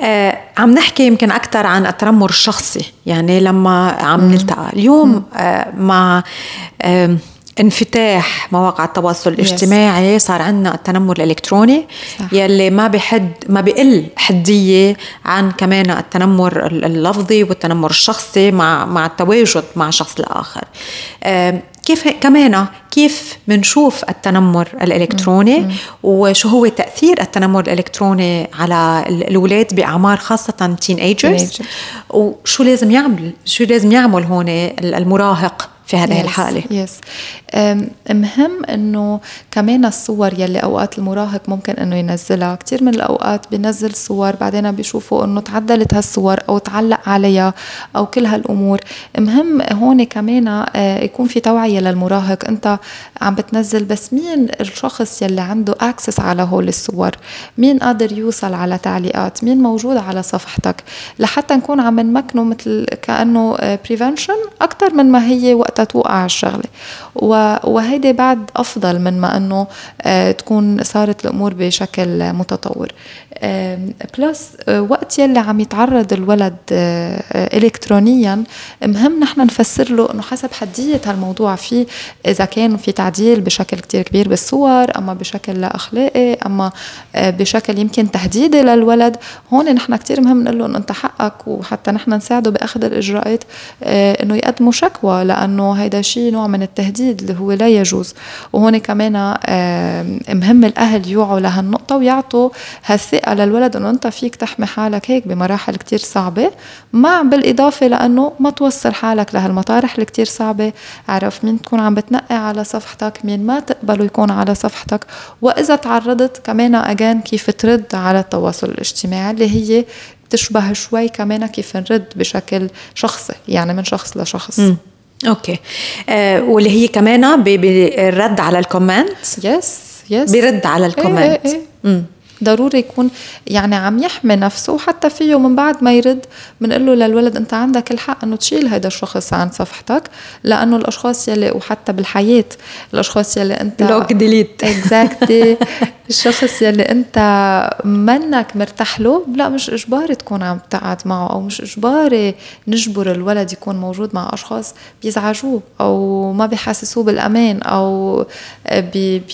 آه عم نحكي يمكن أكثر عن التنمر الشخصي. يعني لما عم نلتقى اليوم آه مع انفتاح مواقع التواصل الاجتماعي yes. صار عندنا التنمر الإلكتروني صح. يلي ما بحد ما بقل حدية عن كمان التنمر اللفظي والتنمر الشخصي مع مع التواجد مع شخص الآخر كيف كمان كيف بنشوف التنمر الإلكتروني مم. وشو هو تأثير التنمر الإلكتروني على الأولاد بأعمار خاصة teenagers وشو لازم يعمل شو لازم يعمل هون المراهق في هذه yes, الحالة؟ yes مهم إنه كمان الصور يلي أوقات المراهق ممكن إنه ينزلها. كثير من الأوقات بينزل صور بعدين بيشوفوا إنه تعدلت هالصور أو تعلق عليها أو كل هالأمور. مهم هون كمان آه، يكون في توعية للمراهق. أنت عم بتنزل بس مين الشخص يلي عنده access على هول الصور؟ مين قادر يوصل على تعليقات؟ مين موجود على صفحتك؟ لحتى نكون عم نمكنه مثل كأنه prevention أكثر من ما هي وقتها توقع الشغله وهيدي بعد أفضل من ما إنه تكون صارت الأمور بشكل متطور. بلس وقت يلي عم يتعرض الولد الكترونيا مهم نحن نفسر له إنه حسب حدية هالموضوع في إذا كان في تعديل بشكل كتير كبير بالصور أما بشكل لا أخلاقي أما بشكل يمكن تهديدي للولد هون نحن كتير مهم نقول له إنه أنت حقك وحتى نحن نساعده بأخذ الإجراءات إنه يقدموا شكوى لأنه هيدا شيء نوع من التهديد هو لا يجوز. وهون كمان مهم الأهل يوعوا لهالنقطه ويعطوا هالثقة للولد إنه أنت فيك تحمي حالك هيك بمراحل كتير صعبة مع بالإضافة لأنه ما توصل حالك لهالمطارح اللي كتير صعبة. اعرف مين تكون عم بتنقي على صفحتك مين ما تقبله يكون على صفحتك. وإذا تعرضت كمان اجان كيف ترد على التواصل الاجتماعي اللي هي بتشبه شوي كمان كيف نرد بشكل شخصي يعني من شخص لشخص. م. أوكي. آه واللي هي كمان بالرد على ال comment yes yes بيرد على ال comment إيه إيه. ضروري يكون يعني عم يحمي نفسه وحتى فيه من بعد ما يرد بنقول له للولد أنت عندك الحق إنه تشيل هذا الشخص عن صفحتك لأنه الأشخاص يلي وحتى بالحياة الأشخاص يلي أنت block delete exactly الشخص يلي أنت منك مرتاح له لا مش إجباري تكون عم تقعد معه أو مش إجباري نجبر الولد يكون موجود مع أشخاص بيزعجوه أو ما بيحسسوه بالأمان أو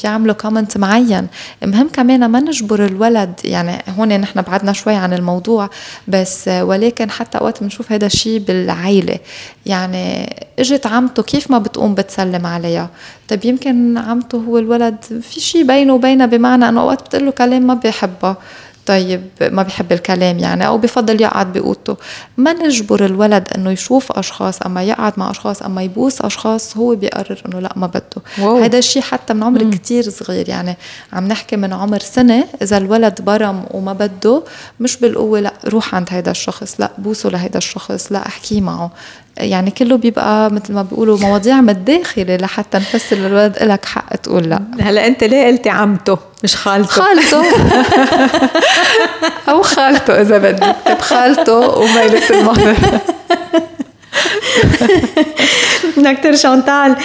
بيعملوا كومنت معين. مهم كمان ما نجبر الولد يعني هون نحن بعدنا شوي عن الموضوع بس ولكن حتى وقت بنشوف هذا الشيء بالعائله يعني إجت عمته كيف ما بتقوم بتسلم عليها؟ طيب يمكن عمته هو الولد في شيء بينه وبينها بمعنى إنه أوقات بتقول له كلام ما بيحبها. طيب ما بيحب الكلام يعني أو بفضل يقعد بأوضته. ما نجبر الولد إنه يشوف أشخاص أما يقعد مع أشخاص أما يبوس أشخاص هو بيقرر إنه لا ما بده. هذا الشيء حتى من عمر كتير صغير يعني. عم نحكي من عمر سنة إذا الولد برم وما بده مش بالقوة لا روح عند هذا الشخص لا بوسه لهذا الشخص لا أحكي معه. يعني كله بيبقى مثل ما بيقولوا مواضيع من الداخل لحتى نفسر للولد لك حق تقول لا. هلا أنت ليه قلتي عمته؟ مش خالته. خالته. [LAUGHS] أو خالته إذا بدك طيب خالته وميلة المهر [LAUGHS] دكتور شانتال.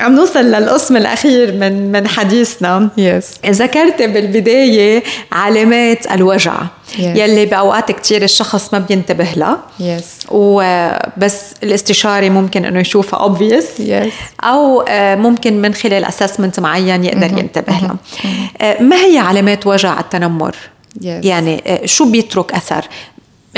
عم نوصل للقسم الأخير من من حديثنا. يس ذكرت بالبداية علامات الوجع yes. يلي بأوقات كتير الشخص ما بينتبه لها. يس وبس الاستشاري ممكن إنه يشوفها اوبفيس yes. أو آه، ممكن من خلال اسسمنت معين يقدر ينتبه لها. آه، ما هي علامات وجع التنمر؟ Yes. يعني آه، شو بيترك أثر؟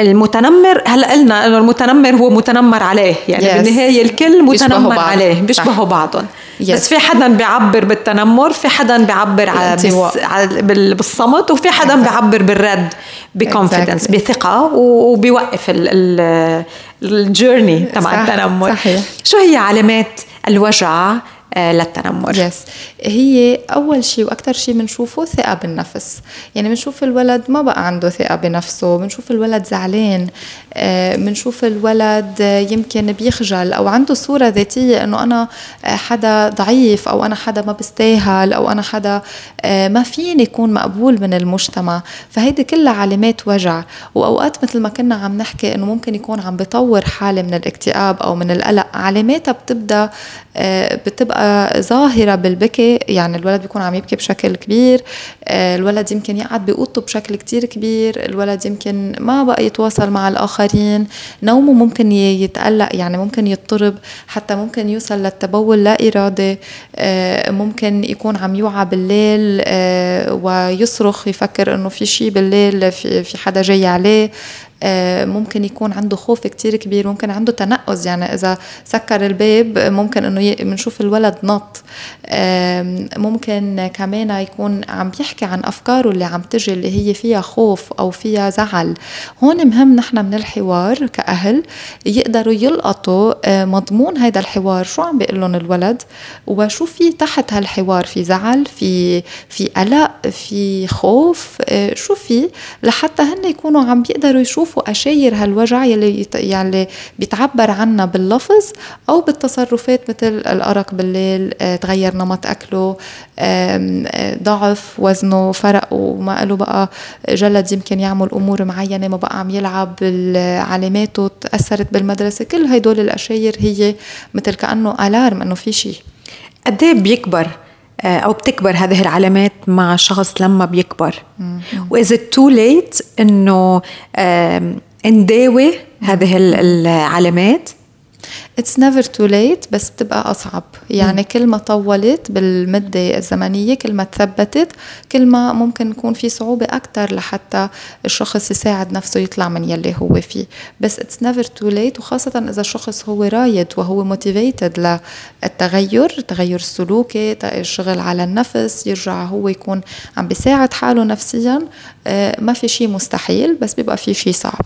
المتنمر هلأ قلنا إنه المتنمر هو متنمر عليه يعني yes. بالنهاية الكل متنمر عليه بيشبهوا بعضهم yes. بس في حدا بيعبر بالتنمر في حدا بيعبر بالصمت وفي حدا exactly. بيعبر بالرد بكونفيدنس exactly. بثقة وبيوقف الجيرني تبع التنمر صحيح. شو هي علامات الوجع للتنمر. يس هي أول شيء وأكثر شيء بنشوفه ثقة بالنفس. يعني بنشوف الولد ما بقى عنده ثقة بنفسه بنشوف الولد زعلان آه، بنشوف الولد يمكن بيخجل أو عنده صورة ذاتية إنه أنا حدا ضعيف أو أنا حدا ما بستاهل أو أنا حدا آه، ما فيني يكون مقبول من المجتمع. فهيدي كلها علامات وجع. وأوقات مثل ما كنا عم نحكي إنه ممكن يكون عم بطور حالة من الاكتئاب أو من القلق علاماتها بتبدأ بتبقى ظاهرة بالبكي يعني الولد بيكون عم يبكي بشكل كبير آه، الولد يمكن يقعد بأوضته بشكل كتير كبير الولد يمكن ما بقى يتواصل مع الآخرين نومه ممكن يتقلق يعني ممكن يضطرب حتى ممكن يوصل للتبول لا إرادي آه، ممكن يكون عم يوعى بالليل آه، ويصرخ يفكر إنه في شيء بالليل في حدا جاي عليه. آه، ممكن يكون عنده خوف كتير كبير ممكن عنده تنقز. يعني إذا سكر الباب ممكن إنه بنشوف الولد نط. ممكن كمان يكون عم يحكي عن أفكاره اللي عم تجي اللي هي فيها خوف أو فيها زعل. هون مهم نحن من الحوار كأهل يقدروا يلقطوا آه، مضمون هذا الحوار. شو عم بيقول لهم الولد؟ وشو في تحت هالحوار؟ في زعل؟ في في قلق؟ في خوف؟ آه، شو في؟ لحتى هن يكونوا عم بيقدروا يشوفوا بيشوفوا اشاير هالوجع يلي يعني بيتعبر عنها باللفظ أو بالتصرفات مثل الأرق بالليل آه، تغير نمط أكله آه، ضعف وزنه فرق وما له بقى جلد يمكن يعمل أمور معينة ما بقى عم يلعب علاماته تأثرت بالمدرسة. كل هدول الأشاير هي مثل كأنه ألارم إنه في شيء قد إيه بيكبر؟ أو بتكبر هذه العلامات مع الشخص لما بيكبر. واذا تو ليت إنه نداوي هذه العلامات؟ it's never too late بس بتبقى أصعب. يعني كل ما طولت بالمدة الزمنية كل ما تثبتت كل ما ممكن يكون في صعوبة أكثر لحتى الشخص يساعد نفسه يطلع من يلي هو فيه. بس it's never too late وخاصة إذا الشخص هو رايد وهو motivated للتغير التغير السلوكي الشغل على النفس يرجع هو يكون عم بيساعد حاله نفسيا آه، ما في شيء مستحيل بس بيبقى في شيء صعب.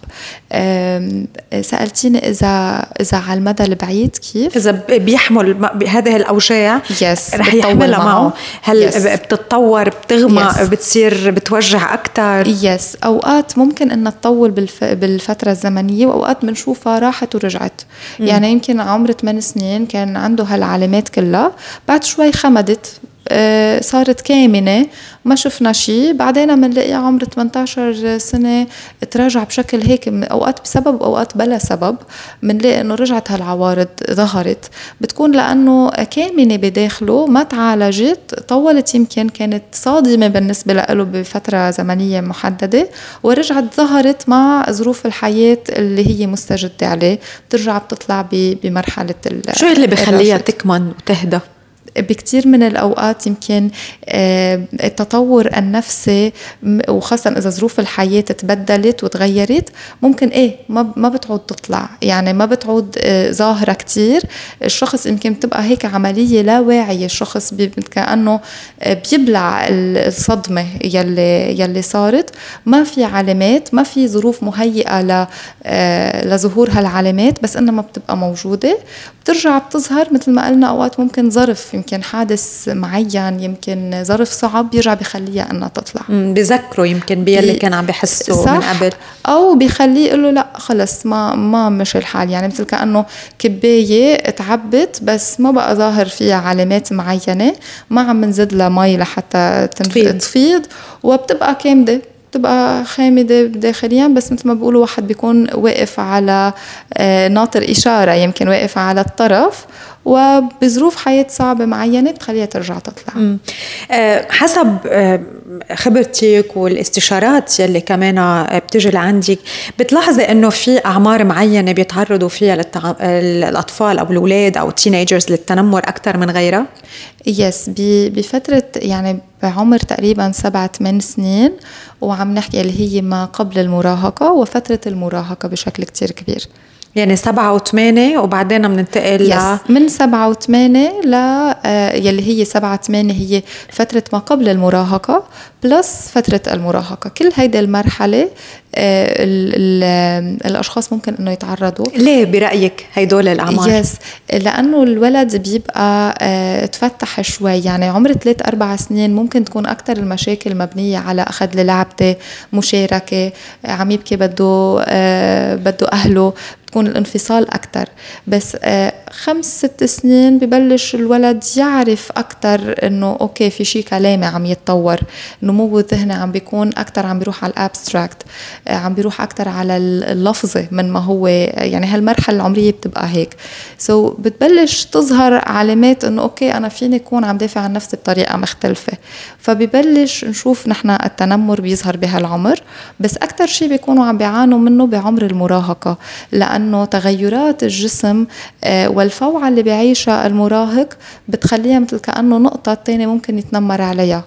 سألتيني اذا إذا على المدى البعيد كيف إذا بيحمل هذه الأوجاع يس رح يحملها معه هل yes. بتتطور بتغمى yes. بتصير بتوجع أكثر يس yes. أوقات ممكن إنها تطول بالف... بالفترة الزمنية وأوقات بنشوفها راحت ورجعت م. يعني يمكن عمر 8 سنين كان عنده هالعلامات كلها بعد شوي خمدت صارت كامنة ما شفنا شيء بعدين بنلاقي عمر 18 سنة تراجع بشكل هيك أوقات بسبب أوقات بلا سبب. بنلاقي إنه رجعت هالعوارض ظهرت. بتكون لأنه كامنة بداخله ما تعالجت طولت يمكن كانت صادمة بالنسبة له بفترة زمنية محددة ورجعت ظهرت مع ظروف الحياة اللي هي مستجدة عليه. بترجع بتطلع بمرحلة شو اللي بخليها تكمن وتهدى؟ بكثير من الأوقات يمكن آه، التطور النفسي وخاصة إذا ظروف الحياة تبدلت وتغيرت ممكن إيه ما بتعود تطلع. يعني ما بتعود آه، ظاهرة كثير الشخص يمكن بتبقى هيك عملية لا واعية. الشخص كأنه آه، بيبلع الصدمة يلي يلي صارت. ما في علامات ما في ظروف مهيئة لظهور هالعلامات بس إنما بتبقى موجودة. بترجع بتظهر مثل ما قلنا أوقات ممكن ظرف يمكن حادث معين يمكن ظرف صعب بيرجع بخليها إنها تطلع. بذكره يمكن باللي بي... كان عم بحسه من قبل. أو بخليه يقول له لا خلص ما ما مش الحال. يعني مثل كأنه كباية تعبت بس ما بقى ظاهر فيها علامات معينة. ما عم نزيد لها مي لحتى تفيض, تفيض وبتبقى كامدة. بتبقى خامدة داخليا بس مثل ما بيقولوا واحد بيكون واقف على آه، ناطر إشارة يمكن واقف على الطرف وبظروف حياة صعبة معينة بتخليها ترجع تطلع. أه حسب أه خبرتك والاستشارات يلي كمان بتجي لعندك بتلاحظي إنه في أعمار معينة بيتعرضوا فيها للتع... الاطفال أو الأولاد أو التينيجرز للتنمر أكثر من غيرها؟ yes بفترة يعني بعمر تقريبا سبعة ثمان سنين وعم نحكي اللي هي ما قبل المراهقة وفترة المراهقة بشكل كتير كبير يعني سبعة وثمانية وبعدين بننتقل ل من سبعة وثمانية ل آه، يلي هي سبعة ثمانية هي فترة ما قبل المراهقة. plus فترة المراهقة. كل هيدي المرحلة آه، الأشخاص ممكن إنه يتعرضوا. ليه؟ برأيك هدول الأعمار؟ yes لأنه الولد بيبقى آه، تفتح شوي. يعني عمر ثلاث أربع سنين ممكن تكون أكثر المشاكل مبنية على أخذ لعبته مشاركة عم يبكي بده بده أهله بتكون الانفصال أكثر بس آه، خمس ست سنين ببلش الولد يعرف أكثر إنه okay في شيء كلامي عم يتطور نمو الذهني عم بيكون أكثر عم بيروح على ال abstract آه، عم بيروح أكثر على اللفظة من ما هو يعني هالمرحلة العمرية بتبقى هيك. so so بتبلش تظهر علامات إنه okay أنا فيني أكون عم دافع عن نفسي بطريقة مختلفة. فببلش نشوف نحن التنمر بيظهر بهالعمر بس أكثر شيء بيكونوا عم بيعانوا منه بعمر المراهقة. لأنه تغيرات الجسم آه، والفوعة اللي بيعيشها المراهق بتخليها مثل كأنه نقطة تانية ممكن يتنمر عليها.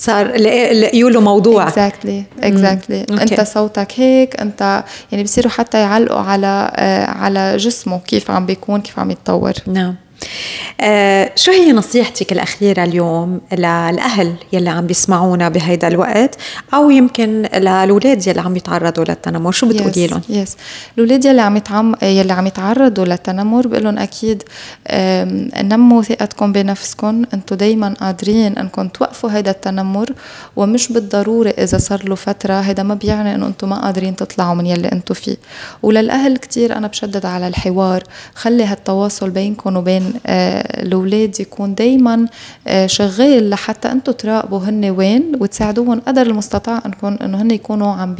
صار لقيوا له موضوع. exactly exactly أنت صوتك هيك أنت يعني بصيروا حتى يعلقوا على آه، على جسمه كيف عم بيكون كيف عم يتطور. نعم. آه شو هي نصيحتك الأخيرة اليوم للأهل يلي عم بيسمعونا بهيدا الوقت؟ أو يمكن للأولاد يلي عم يتعرضوا للتنمر؟ شو بتقولي لهم؟ يس الأولاد يلي عم يتعم يلي عم يتعرضوا للتنمر بقول لهم أكيد نموا ثقتكم بنفسكم. أنتم دايما قادرين أنكم توقفوا هيدا التنمر ومش بالضرورة إذا صار له فترة. هيدا ما بيعني أنه أنتم ما قادرين تطلعوا من يلي أنتم فيه. وللأهل كتير أنا بشدد على الحوار. خلي هالتواصل بينكم وبين آه، الأولاد يكون دايما آه، شغال لحتى أنتم تراقبوا هن وين وتساعدوهم قدر المستطاع أنكم أنه هن يكونوا عم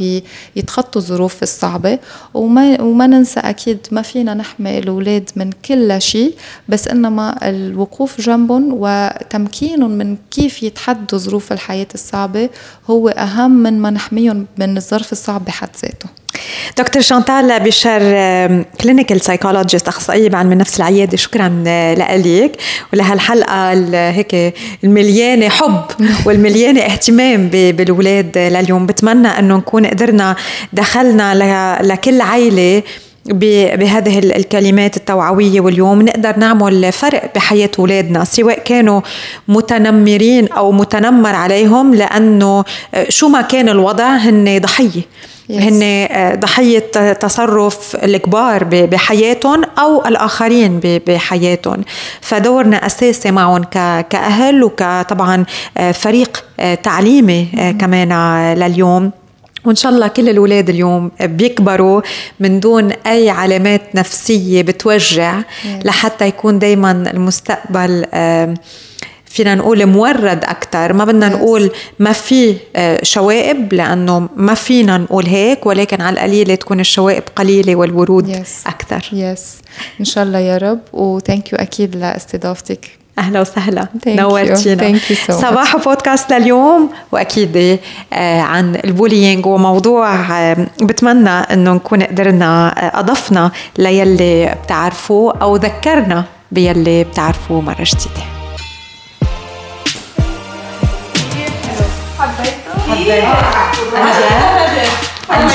بيتخطوا الظروف الصعبة. وما وما ننسى أكيد ما فينا نحمي الأولاد من كل شيء بس إنما الوقوف جنبهم وتمكينهم من كيف يتحدوا ظروف الحياة الصعبة هو أهم من ما نحميهم من الظرف الصعب بحد ذاته. دكتور شانتال ابي شار clinical psychologist أخصائية بعلم النفس العياده شكرا آه، لك ولهالحلقه هيك المليانة حب [LAUGHS] والمليانة اهتمام بالاولاد لليوم. بتمنى إنه نكون قدرنا دخلنا لكل عائله بهذه الكلمات التوعوية واليوم نقدر نعمل فرق بحياة أولادنا. سواء كانوا متنمرين أو متنمر عليهم لأنه آه، شو ما كان الوضع هن ضحية. هن آه، ضحية تصرف الكبار بحياتهم أو الآخرين بحياتهم. فدورنا أساسي معهم كأهل وكطبعا آه، فريق تعليمي كمان لليوم. وإن شاء الله كل الأولاد اليوم بيكبروا من دون أي علامات نفسية بتوجع لحتى يكون دائما المستقبل فينا نقول مورد أكثر ما بدنا نقول ما في آه، شوائب لأنه ما فينا نقول هيك ولكن على القليلة تكون الشوائب قليلة والورود. أكثر yes. إن شاء الله يا رب. و thank you أكيد لإستضافتك. أهلا وسهلا نورتينا so صباح بودكاست لليوم واكيد آه، عن ال bullying وموضوع آه، بتمنى انه نكون قدرنا اضفنا ليلي بتعرفوه أو ذكرنا بيلي بتعرفوه مره جديده حبيت عن